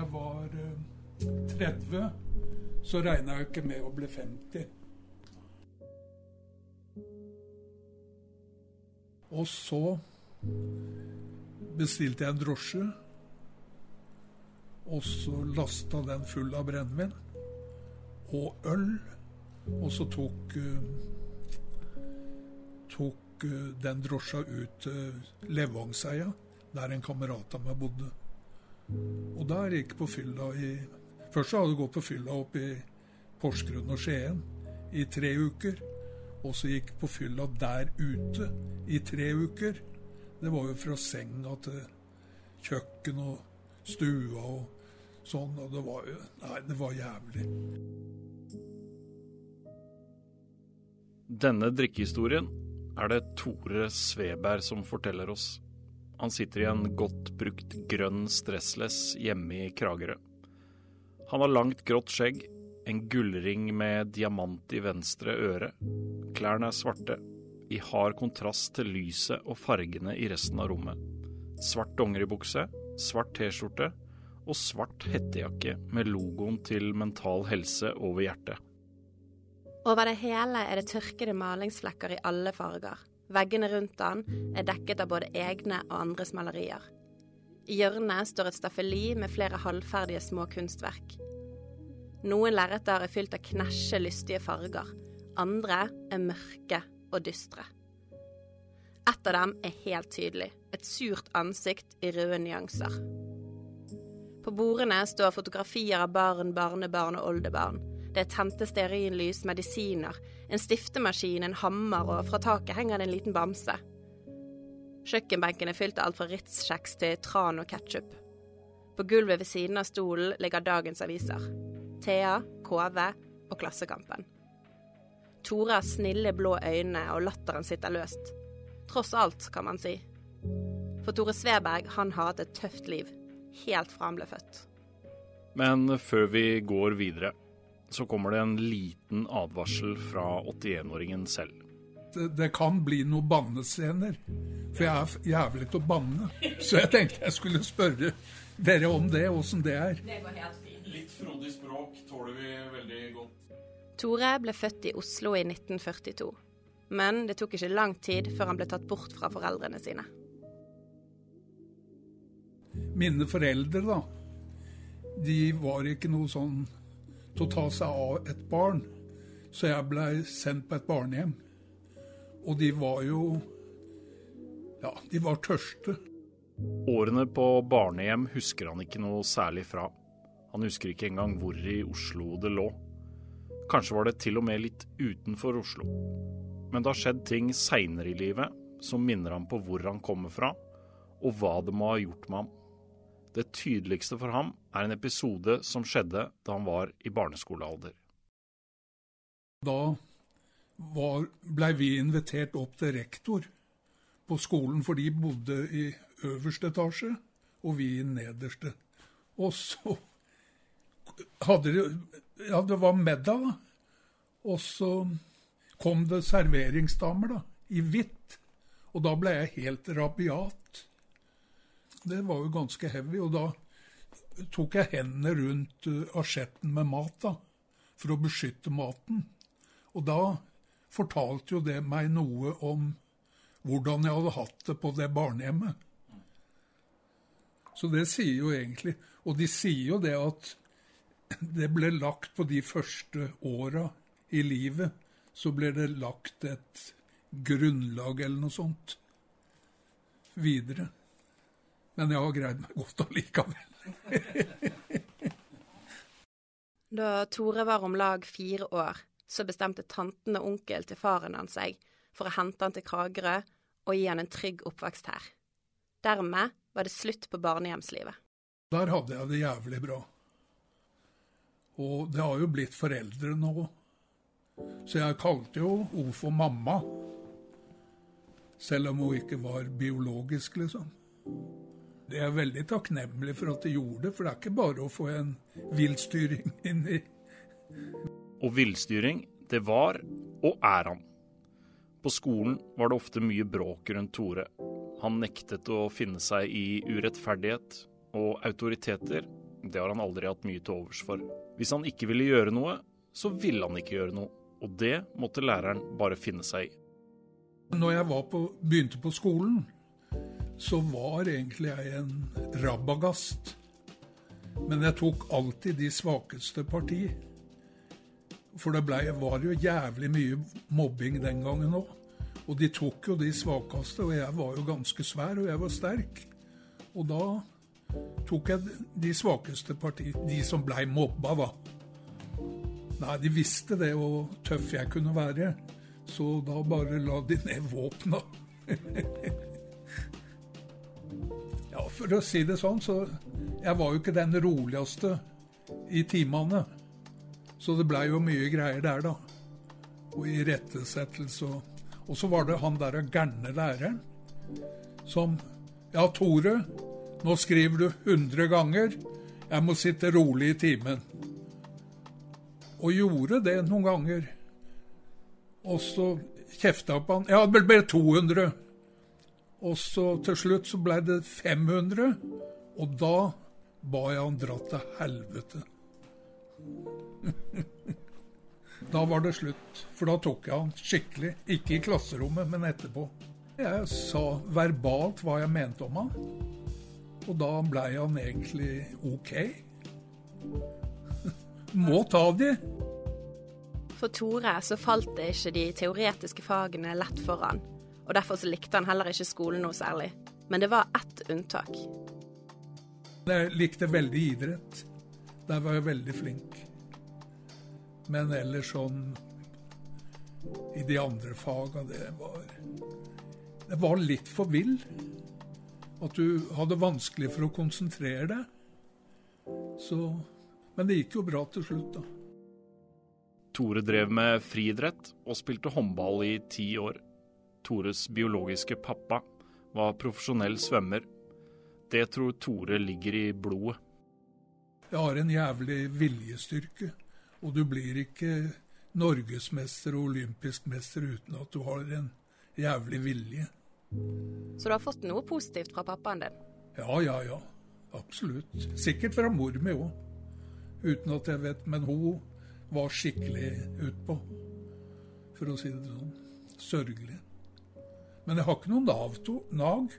jeg var eh, 30, så regna jeg ikke med å bli 50. Og så bestilte jeg en drosje, og så lasta den full av brennevin og øl. Og så tok, uh, tok uh, den drosja ut til Levangseia, der en kamerat av meg bodde. Og der gikk på fylla i Først hadde jeg gått på fylla opp i Porsgrunn og Skien i tre uker. Og så gikk på fylla der ute i tre uker. Det var jo fra senga til kjøkken og stua og sånn. Og det var jo Nei, det var jævlig. Denne drikkehistorien er det Tore Sveberg som forteller oss. Han sitter i en godt brukt grønn stressless hjemme i Kragerø. Han har langt, grått skjegg, en gullring med diamant i venstre øre. Klærne er svarte, i hard kontrast til lyset og fargene i resten av rommet. Svart dongeribukse, svart T-skjorte og svart hettejakke med logoen til Mental Helse over hjertet. Over det hele er det tørkede malingsflekker i alle farger. Veggene rundt han er dekket av både egne og andres malerier. I hjørnet står et staffeli med flere halvferdige små kunstverk. Noen lerreter er fylt av knæsje lystige farger, andre er mørke og dystre. Et av dem er helt tydelig, et surt ansikt i røde nyanser. På bordene står fotografier av barn, barnebarn og oldebarn. Det er tente stearinlys, medisiner, en stiftemaskin, en hammer, og fra taket henger det en liten bamse. Kjøkkenbenken er fylt av alt fra Ritz-kjeks til tran og ketsjup. På gulvet ved siden av stolen ligger dagens aviser. Thea, KV og Klassekampen. Tore har snille blå øyne, og latteren sitter løst. Tross alt, kan man si. For Tore Sveberg, han har hatt et tøft liv. Helt fra han ble født. Men før vi går videre, så kommer det en liten advarsel fra 81-åringen selv. Det, det, kan bli noen bannescener, for jeg er jævlig til å banne. Så jeg tenkte jeg skulle spørre dere om det, åssen det er. Det går helt fint. Litt frodig språk tåler vi veldig godt. Tore ble født i Oslo i 1942. Men det tok ikke lang tid før han ble tatt bort fra foreldrene sine. Mine foreldre, da, de var ikke noe sånn til å ta seg av et barn. Så jeg blei sendt på et barnehjem. Og de var jo Ja, de var tørste. Årene på barnehjem husker han ikke noe særlig fra. Han husker ikke engang hvor i Oslo det lå. Kanskje var det til og med litt utenfor Oslo. Men det har skjedd ting seinere i livet som minner ham på hvor han kommer fra, og hva det må ha gjort med ham. Det tydeligste for ham er en episode som skjedde da han var i barneskolealder. Da blei vi invitert opp til rektor på skolen, for de bodde i øverste etasje, og vi i nederste. Og så hadde de Ja, det var middag, da. Og så kom det serveringsdamer, da, i hvitt. Og da ble jeg helt rabiat. Det var jo ganske heavy. Og da tok jeg hendene rundt uh, asjetten med mat, da, for å beskytte maten. Og da fortalte jo det meg noe om hvordan jeg hadde hatt det på det barnehjemmet. Så det sier jo egentlig Og de sier jo det at det ble lagt på de første åra i livet, så ble det lagt et grunnlag eller noe sånt videre. Men jeg har greid meg godt allikevel. da Tore var om lag fire år, så bestemte tanten og onkel til faren hans seg for å hente han til Kragerø og gi han en trygg oppvekst her. Dermed var det slutt på barnehjemslivet. Der hadde jeg det jævlig bra. Og det har jo blitt foreldre nå. Så jeg kalte jo henne for mamma. Selv om hun ikke var biologisk, liksom. Det er veldig takknemlig for at de gjorde det, for det er ikke bare å få en villstyring inn i og villstyring, det var og er han. På skolen var det ofte mye bråk rundt Tore. Han nektet å finne seg i urettferdighet, og autoriteter Det har han aldri hatt mye til overs for. Hvis han ikke ville gjøre noe, så ville han ikke gjøre noe. Og det måtte læreren bare finne seg i. Når jeg på, begynte på skolen, så var egentlig jeg en rabagast. Men jeg tok alltid de svakeste parti. For det ble, var jo jævlig mye mobbing den gangen òg. Og de tok jo de svakeste, og jeg var jo ganske svær, og jeg var sterk. Og da tok jeg de svakeste parti, de som blei mobba, da. Nei, de visste det, hvor tøff jeg kunne være. Så da bare la de ned våpna. for å si det sånn, så Jeg var jo ikke den roligste i timene. Så det blei jo mye greier der, da. Og irettesettelse og Og så var det han der gærne læreren som Ja, Tore, nå skriver du 100 ganger. Jeg må sitte rolig i timen. Og gjorde det noen ganger. Og så kjefta på han. Ja, det ble 200. Og så til slutt så ble det 500. Og da ba jeg han dra til helvete. da var det slutt. For da tok jeg han skikkelig. Ikke i klasserommet, men etterpå. Jeg sa verbalt hva jeg mente om han. Og da blei han egentlig OK. Må ta de. For Tore så falt det ikke de teoretiske fagene lett for han, og derfor så likte han heller ikke skolen noe særlig. Men det var ett unntak. Jeg likte veldig idrett. Der var jeg veldig flink. Men ellers sånn i de andre faga, det var Det var litt for vill. At du hadde vanskelig for å konsentrere deg. Så Men det gikk jo bra til slutt, da. Tore drev med friidrett og spilte håndball i ti år. Tores biologiske pappa var profesjonell svømmer. Det tror Tore ligger i blodet. Jeg har en jævlig viljestyrke, og du blir ikke norgesmester og olympisk mester uten at du har en jævlig vilje. Så du har fått noe positivt fra pappaen din? Ja, ja, ja. Absolutt. Sikkert fra mor mi òg. Uten at jeg vet. Men hun var skikkelig utpå, for å si det sånn. Sørgelig. Men jeg har ikke noen navto, nag.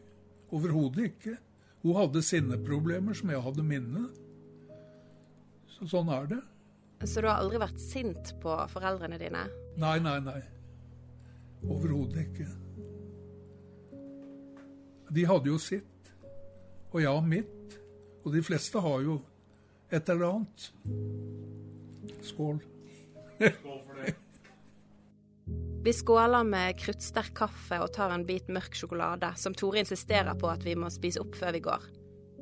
Overhodet ikke. Hun hadde sinneproblemer som jeg hadde minne. Så sånn er det. Så du har aldri vært sint på foreldrene dine? Nei, nei, nei. Overhodet ikke. De hadde jo sitt, og jeg har mitt. Og de fleste har jo et eller annet. Skål. Skål for. Vi skåler med kruttsterk kaffe og tar en bit mørk sjokolade, som Tore insisterer på at vi må spise opp før vi går.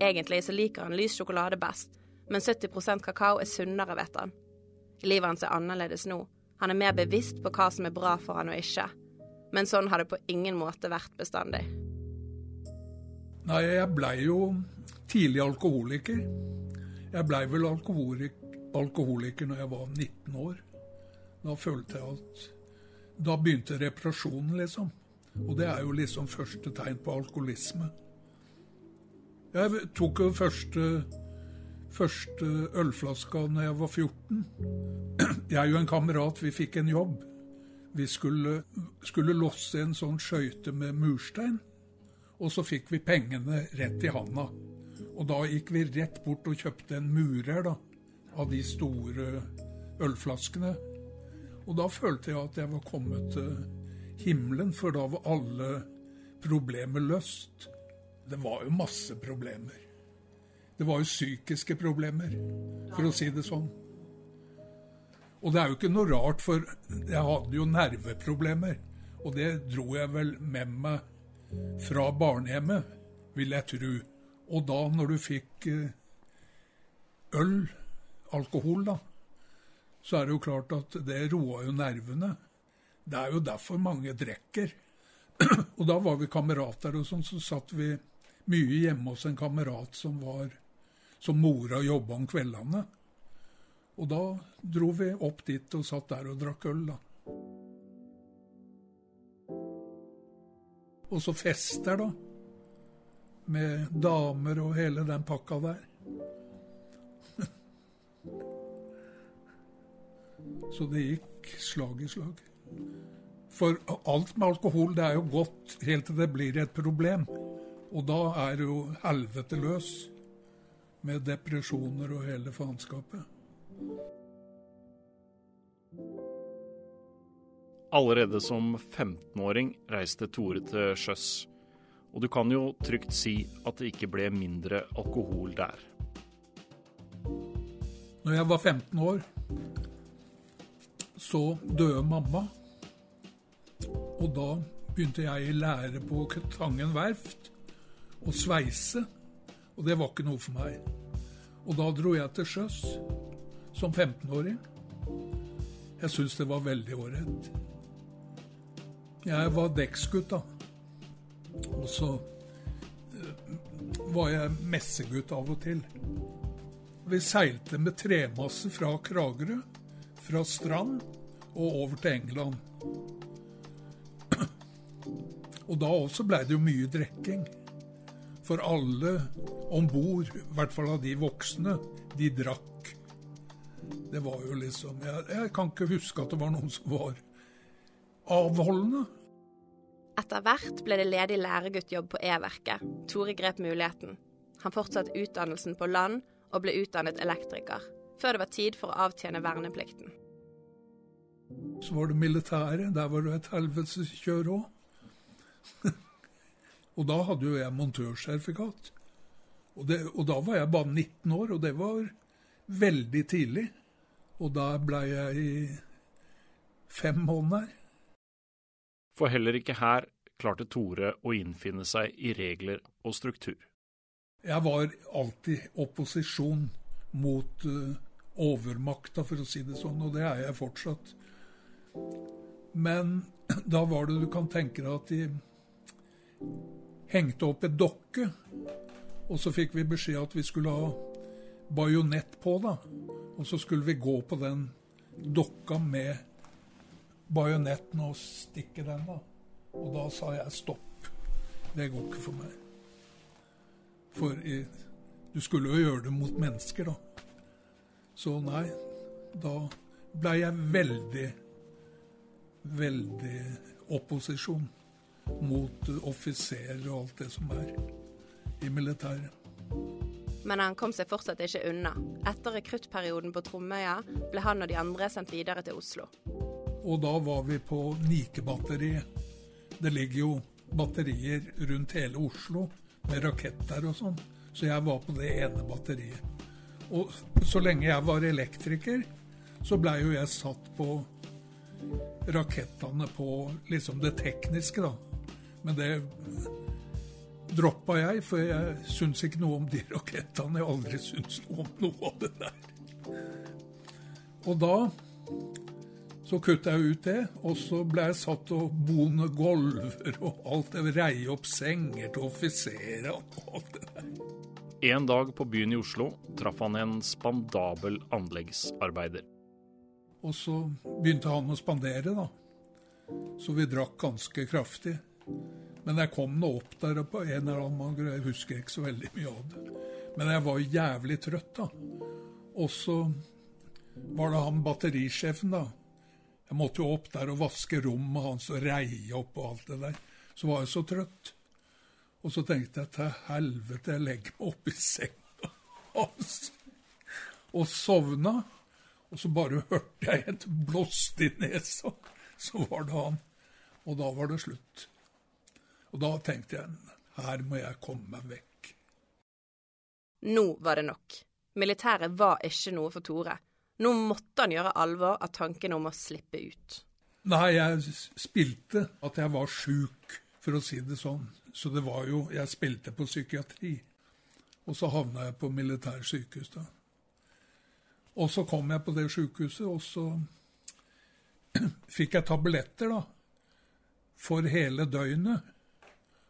Egentlig så liker han lys sjokolade best, men 70% kakao er sunnere, vet han. Livet hans er annerledes nå. Han er mer bevisst på hva som er bra for han og ikke. Men sånn har det på ingen måte vært bestandig. Nei, jeg blei jo tidlig alkoholiker. Jeg blei vel alkoholik, alkoholiker når jeg var 19 år. Da følte jeg at Da begynte reparasjonen, liksom. Og det er jo liksom første tegn på alkoholisme. Jeg tok jo første, første ølflaska når jeg var 14. Jeg og en kamerat, vi fikk en jobb. Vi skulle, skulle losse en sånn skøyte med murstein. Og så fikk vi pengene rett i handa. Og da gikk vi rett bort og kjøpte en murer da, av de store ølflaskene. Og da følte jeg at jeg var kommet til himmelen, for da var alle problemer løst. Det var jo masse problemer. Det var jo psykiske problemer, for å si det sånn. Og det er jo ikke noe rart, for jeg hadde jo nerveproblemer. Og det dro jeg vel med meg fra barnehjemmet, vil jeg tro. Og da, når du fikk eh, øl, alkohol, da, så er det jo klart at det roa jo nervene. Det er jo derfor mange drikker. og da var vi kamerater, og sånn, så satt vi mye hjemme hos en kamerat som var som mora jobba om kveldene. Og da dro vi opp dit og satt der og drakk øl, da. Og så fester, da med damer og hele den pakka der. Så det gikk slag i slag. For alt med alkohol det er jo godt helt til det blir et problem. Og da er det jo helvete løs med depresjoner og hele faenskapet. Allerede som 15-åring reiste Tore til sjøs. Og du kan jo trygt si at det ikke ble mindre alkohol der. Når jeg var 15 år, så døde mamma. Og da begynte jeg i lære på Tangen verft å sveise. Og det var ikke noe for meg. Og da dro jeg til sjøs som 15-åring. Jeg syns det var veldig ålreit. Jeg var dekksgutt, da. Og så eh, var jeg messegutt av og til. Vi seilte med tremasse fra Kragerø, fra Strand og over til England. Og da også blei det jo mye drikking. For alle om bord, i hvert fall av de voksne, de drakk. Det var jo liksom jeg, jeg kan ikke huske at det var noen som var avholdende. Etter hvert ble det ledig læreguttjobb på E-verket. Tore grep muligheten. Han fortsatte utdannelsen på land og ble utdannet elektriker, før det var tid for å avtjene verneplikten. Så var det militæret. Der var det et helveteskjør òg. og da hadde jo jeg montørsertifikat. Og, det, og da var jeg bare 19 år, og det var veldig tidlig. Og da blei jeg i fem måneder. For heller ikke her klarte Tore å innfinne seg i regler og struktur. Jeg var alltid opposisjon mot uh, overmakta, for å si det sånn, og det er jeg fortsatt. Men da var det du kan tenke deg at de hengte opp et dokke, og så fikk vi beskjed at vi skulle ha bajonett på, da. Og så skulle vi gå på den dokka med bajonetten og stikke den, da. Og da sa jeg stopp. Det går ikke for meg. For i, du skulle jo gjøre det mot mennesker, da. Så nei, da ble jeg veldig, veldig opposisjon mot offiserer og alt det som er i militæret. Men han kom seg fortsatt ikke unna. Etter rekruttperioden på Tromøya ble han og de andre sendt videre til Oslo. Og da var vi på Nike-batteriet. Det ligger jo batterier rundt hele Oslo med raketter og sånn. Så jeg var på det ene batteriet. Og så lenge jeg var elektriker, så blei jo jeg satt på rakettene på liksom det tekniske, da. Men det droppa jeg, for jeg syns ikke noe om de rakettene. Jeg aldri syntes noe om noe av det der. Og da så kutta jeg ut det, og så ble jeg satt og bone gulver og alt det. Reie opp senger til offiserer og alt det der. En dag på byen i Oslo traff han en spandabel anleggsarbeider. Og så begynte han å spandere, da. Så vi drakk ganske kraftig. Men jeg kom nå opp der på en eller annen måte, jeg husker ikke så veldig mye av det. Men jeg var jævlig trøtt, da. Og så var det han batterisjefen, da. Jeg måtte jo opp der og vaske rommet hans og reie opp og alt det der. Så var jeg så trøtt. Og så tenkte jeg til helvete, jeg legger meg opp i senga hans. Og sovna. Og så bare hørte jeg et blåst i nesa. Så var det han. Og da var det slutt. Og da tenkte jeg her må jeg komme meg vekk. Nå var det nok. Militæret var ikke noe for Tore. Nå måtte han gjøre alvor av tanken om å slippe ut. Nei, jeg spilte at jeg var sjuk, for å si det sånn. Så det var jo Jeg spilte på psykiatri. Og så havna jeg på militærsykehus, da. Og så kom jeg på det sjukehuset, og så fikk jeg tabletter, da. For hele døgnet.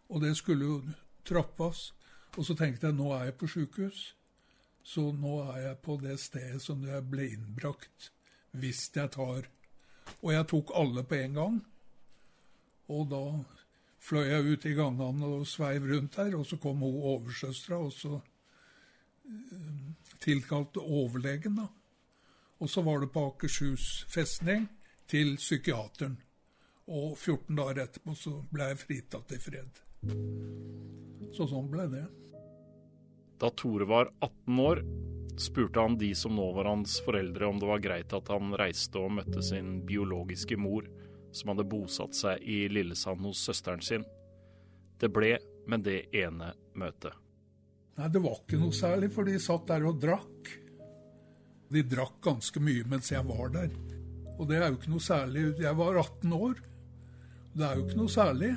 Og det skulle jo trappes. Og så tenkte jeg nå er jeg på sjukehus. Så nå er jeg på det stedet som jeg ble innbrakt hvis jeg tar Og jeg tok alle på en gang. Og da fløy jeg ut i gangene og sveiv rundt her, og så kom hun oversøstera, og så uh, tilkalte overlegen, da. Og så var det på Akershus festning til psykiateren. Og 14 dager etterpå så ble jeg fritatt i fred. Så sånn ble det. Da Tore var 18 år, spurte han de som nå var hans foreldre om det var greit at han reiste og møtte sin biologiske mor, som hadde bosatt seg i Lillesand hos søsteren sin. Det ble med det ene møtet. Nei, det var ikke noe særlig, for de satt der og drakk. De drakk ganske mye mens jeg var der. Og det er jo ikke noe særlig. Jeg var 18 år. Det er jo ikke noe særlig.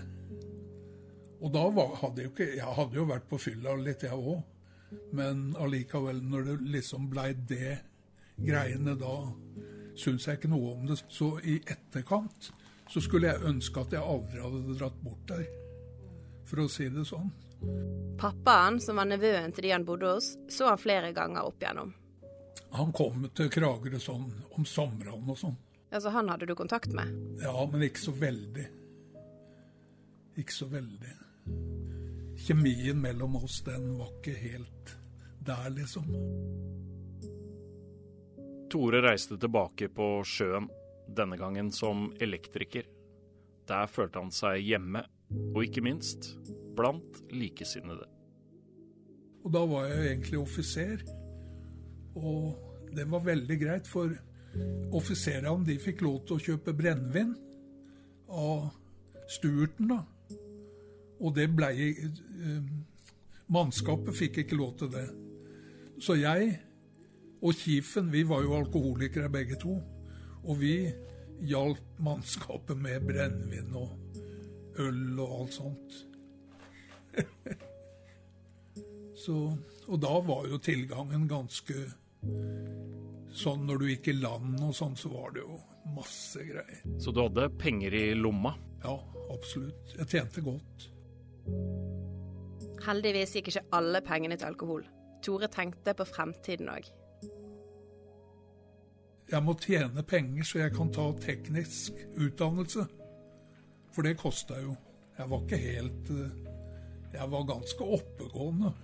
Og da var, hadde jeg jo ikke Jeg hadde jo vært på fylla litt, jeg òg. Men allikevel, når det liksom blei det greiene, da syns jeg ikke noe om det. Så i etterkant så skulle jeg ønske at jeg aldri hadde dratt bort der, for å si det sånn. Pappaen, som var nevøen til de han bodde hos, så han flere ganger opp igjennom. Han kom til Kragerø sånn om sommeren og sånn. Altså, han hadde du kontakt med? Ja, men ikke så veldig. Ikke så veldig. Kjemien mellom oss, den var ikke helt der, liksom. Tore reiste tilbake på sjøen, denne gangen som elektriker. Der følte han seg hjemme, og ikke minst blant likesinnede. Og da var jeg egentlig offiser. Og det var veldig greit, for offiserene de fikk lov til å kjøpe brennevin av stuerten da. Og det blei eh, Mannskapet fikk ikke lov til det. Så jeg og Kiefen, vi var jo alkoholikere begge to. Og vi hjalp mannskapet med brennevin og øl og alt sånt. Så, og da var jo tilgangen ganske sånn Når du gikk i land og sånn, så var det jo masse greier. Så du hadde penger i lomma? Ja, absolutt. Jeg tjente godt. Heldigvis gikk ikke alle pengene til alkohol. Tore tenkte på fremtiden òg. Jeg må tjene penger så jeg kan ta teknisk utdannelse. For det kosta jo. Jeg var ikke helt eh, Jeg var ganske oppegående.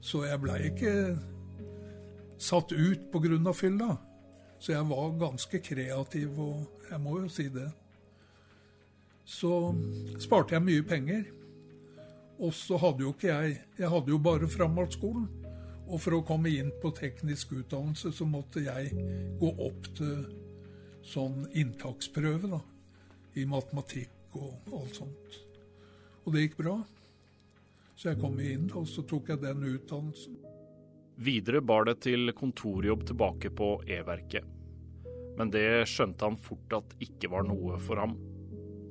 Så jeg blei ikke satt ut pga. fylla. Så jeg var ganske kreativ, og jeg må jo si det. Så sparte jeg mye penger. Og så hadde jo ikke jeg Jeg hadde jo bare framhaldsskolen. Og for å komme inn på teknisk utdannelse, så måtte jeg gå opp til sånn inntaksprøve, da. I matematikk og alt sånt. Og det gikk bra. Så jeg kom inn, og så tok jeg den utdannelsen. Videre bar det til kontorjobb tilbake på E-verket. Men det skjønte han fort at ikke var noe for ham.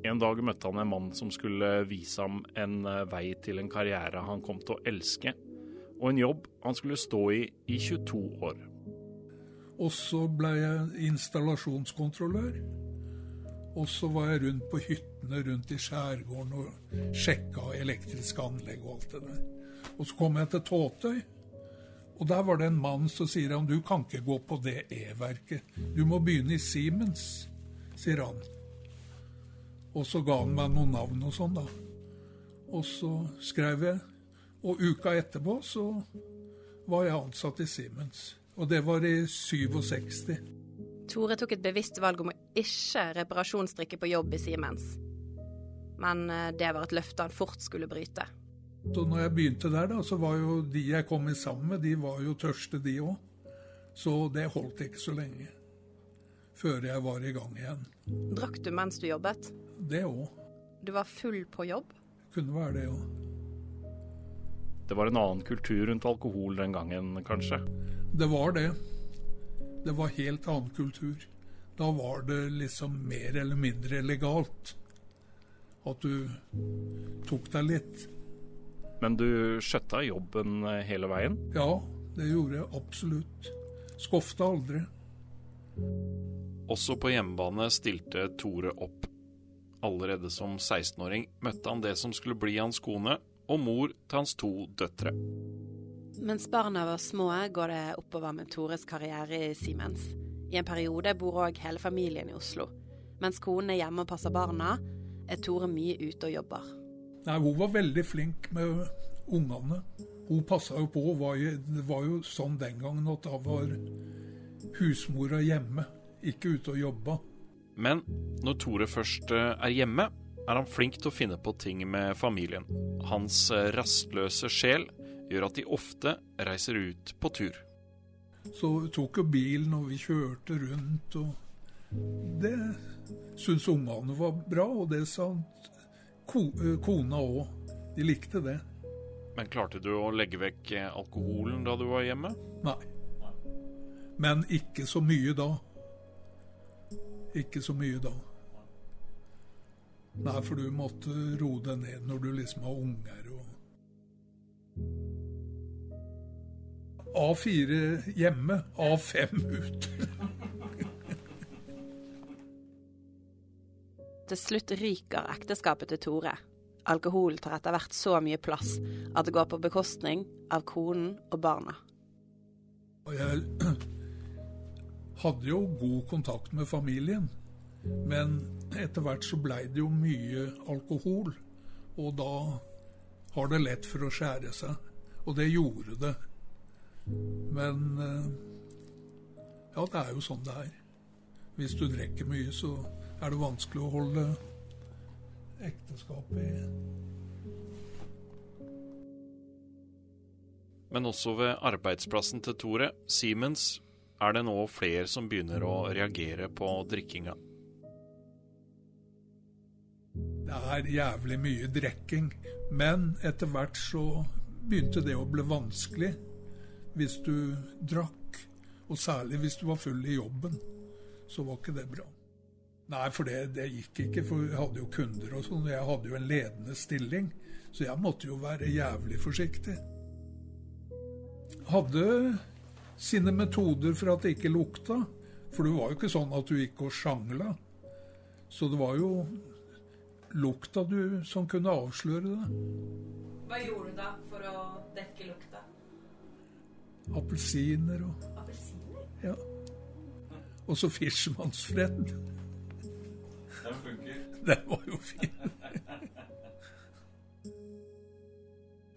En dag møtte han en mann som skulle vise ham en vei til en karriere han kom til å elske, og en jobb han skulle stå i i 22 år. Og så ble jeg installasjonskontrollør. Og så var jeg rundt på hyttene rundt i skjærgården og sjekka elektriske anlegg og alt det der. Og så kom jeg til Tåtøy. Og der var det en mann som sier han du kan ikke gå på det E-verket. Du må begynne i Siemens, sier han. Og så ga han meg noen navn og sånn, da. Og så skrev jeg. Og uka etterpå så var jeg ansatt i Siemens. Og det var i 67. Tore tok et bevisst valg om å ikke reparasjonsstrikke på jobb i Siemens. Men eh, det var et løfte han fort skulle bryte. Så når jeg begynte der, da, så var jo de jeg kom i sammen med, de var jo tørste, de òg. Så det holdt ikke så lenge. Før jeg var i gang igjen. Drakk du mens du jobbet? Det òg. Du var full på jobb? Kunne være det òg. Det var en annen kultur rundt alkohol den gangen, kanskje? Det var det. Det var helt annen kultur. Da var det liksom mer eller mindre legalt. At du tok deg litt. Men du skjøtta jobben hele veien? Ja, det gjorde jeg absolutt. Skofta aldri. Også på hjemmebane stilte Tore opp. Allerede som 16-åring møtte han det som skulle bli hans kone, og mor til hans to døtre. Mens barna var små, går det oppover med Tores karriere i Siemens. I en periode bor òg hele familien i Oslo. Mens konen er hjemme og passer barna, er Tore mye ute og jobber. Nei, Hun var veldig flink med ungene. Hun passa jo på. Var jo, det var jo sånn den gangen at da var husmora hjemme, ikke ute og jobba. Men når Tore først eh, er hjemme, er han flink til å finne på ting med familien. Hans eh, rastløse sjel gjør at de ofte reiser ut på tur. Så tok jo bilen, og vi kjørte rundt, og det syntes ungene var bra, og det sa ko, eh, kona òg. De likte det. Men klarte du å legge vekk eh, alkoholen da du var hjemme? Nei. Men ikke så mye da. Ikke så mye da. Nei, for du måtte roe deg ned når du liksom har unger og A4 hjemme, A5 ute. Til slutt ryker ekteskapet til Tore. Alkohol tar etter hvert så mye plass at det går på bekostning av konen og barna. Jeg hadde jo god kontakt med familien, men etter hvert så blei det jo mye alkohol. Og da har det lett for å skjære seg. Og det gjorde det. Men eh, ja, det er jo sånn det er. Hvis du drikker mye, så er det vanskelig å holde ekteskapet i Men også ved arbeidsplassen til Tore, Siemens, er det nå flere som begynner å reagere på drikkinga. Det er jævlig mye drikking, men etter hvert så begynte det å bli vanskelig hvis du drakk. Og særlig hvis du var full i jobben, så var ikke det bra. Nei, for det, det gikk ikke, for jeg hadde jo kunder og sånn. Jeg hadde jo en ledende stilling, så jeg måtte jo være jævlig forsiktig. Hadde sine metoder for at det ikke lukta, for det var jo ikke sånn at du gikk og sjangla. Så det var jo lukta du som kunne avsløre det. Hva gjorde du da for å dekke lukta? Appelsiner og Appelsiner? Ja. Og så Fishman's-Fred. Den funker. Den var jo fin.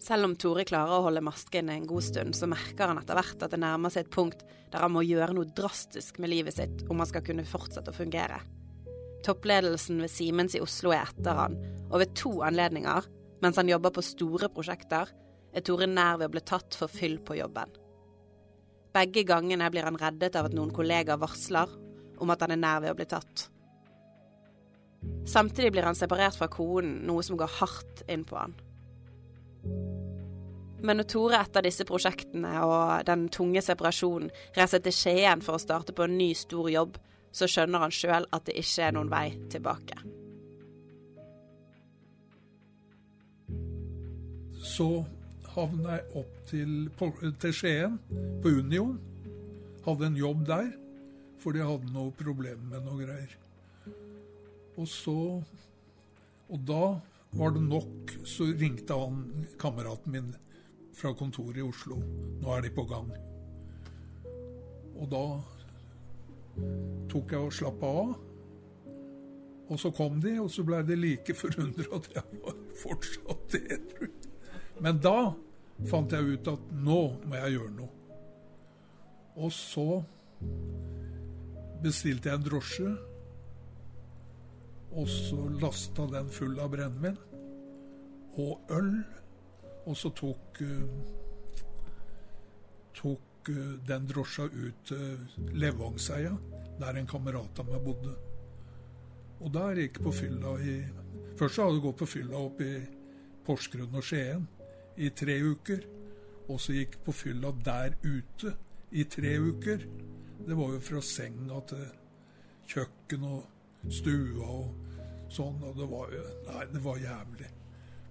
Selv om Tore klarer å holde masken en god stund, så merker han etter hvert at det nærmer seg et punkt der han må gjøre noe drastisk med livet sitt om han skal kunne fortsette å fungere. Toppledelsen ved Siemens i Oslo er etter han, og ved to anledninger, mens han jobber på store prosjekter, er Tore nær ved å bli tatt for fyll på jobben. Begge gangene blir han reddet av at noen kollegaer varsler om at han er nær ved å bli tatt. Samtidig blir han separert fra konen, noe som går hardt inn på han. Men når Tore etter disse prosjektene og den tunge separasjonen reiser til Skien for å starte på en ny, stor jobb, så skjønner han sjøl at det ikke er noen vei tilbake. Så havna jeg opp til, til Skien, på Union. Hadde en jobb der, for de hadde noe problemer med noe greier. Og så Og da var det nok, så ringte han kameraten min fra kontoret i Oslo. Nå er de på gang. Og da tok jeg og slappa av. Og så kom de, og så blei de like forundra at jeg var fortsatt edru. Men da fant jeg ut at nå må jeg gjøre noe. Og så bestilte jeg en drosje, og så lasta den full av brennevin og øl. Og så tok, uh, uh, den drosja ut til Levangseia, der en kamerat av meg bodde. Og der gikk på fylla i Først hadde jeg gått på fylla opp i Porsgrunn og Skien i tre uker. Og så gikk på fylla der ute i tre uker. Det var jo fra senga til kjøkken og stua og sånn. Og det var jo Nei, det var jævlig.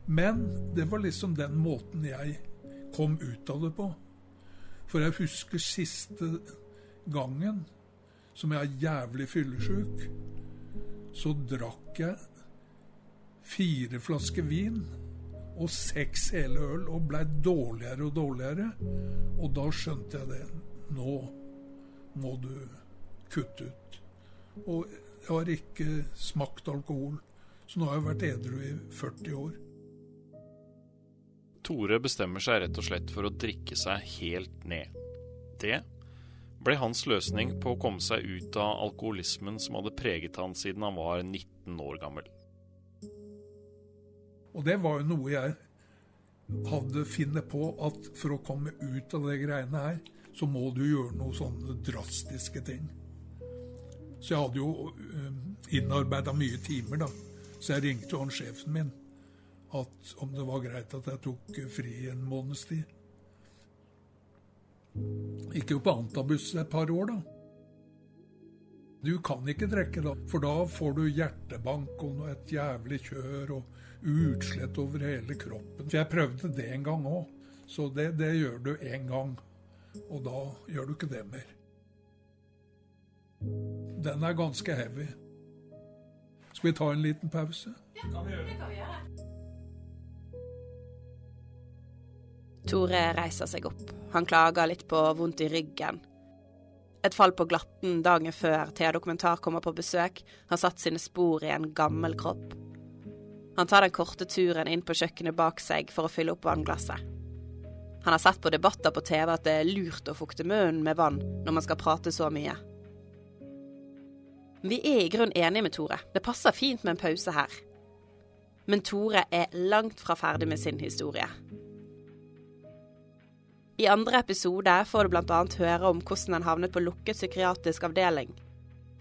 Men det var liksom den måten jeg kom ut av det på. For jeg husker siste gangen som jeg er jævlig fyllesyk, så drakk jeg fire flasker vin og seks hele øl og blei dårligere og dårligere. Og da skjønte jeg det. Nå må du kutte ut. Og jeg har ikke smakt alkohol, så nå har jeg vært edru i 40 år. Tore bestemmer seg rett og slett for å drikke seg helt ned. Det ble hans løsning på å komme seg ut av alkoholismen som hadde preget han siden han var 19 år gammel. Og det var jo noe jeg hadde funnet på, at for å komme ut av de greiene her, så må du gjøre noen sånne drastiske ting. Så jeg hadde jo um, innarbeida mye timer, da. Så jeg ringte jo han sjefen min at om det var greit at jeg tok fri en måneds tid. Gikk jo på Antabus et par år, da. Du kan ikke trekke, da, for da får du hjertebank og et jævlig kjør og utslett over hele kroppen. For jeg prøvde det en gang òg, så det, det gjør du én gang. Og da gjør du ikke det mer. Den er ganske heavy. Skal vi ta en liten pause? Ja, det kan vi gjøre. Tore reiser seg opp. Han klager litt på vondt i ryggen. Et fall på glatten dagen før Thea Dokumentar kommer på besøk, har satt sine spor i en gammel kropp. Han tar den korte turen inn på kjøkkenet bak seg for å fylle opp vannglasset. Han har sett på debatter på TV at det er lurt å fukte munnen med vann når man skal prate så mye. Vi er i grunn enige med Tore. Det passer fint med en pause her. Men Tore er langt fra ferdig med sin historie. I andre episode får du bl.a. høre om hvordan han havnet på lukket psykiatrisk avdeling,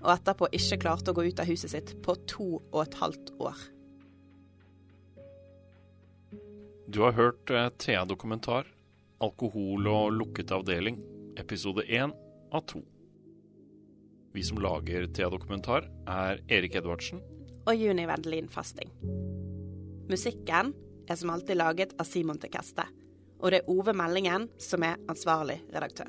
og etterpå ikke klarte å gå ut av huset sitt på to og et halvt år. Du har hørt eh, Thea-dokumentar 'Alkohol og lukket avdeling', episode én av to. Vi som lager Thea-dokumentar, er Erik Edvardsen. Og Juni Vendelin Fasting. Musikken er som alltid laget av Simon Tekeste og det er Ove Meldingen som er ansvarlig redaktør.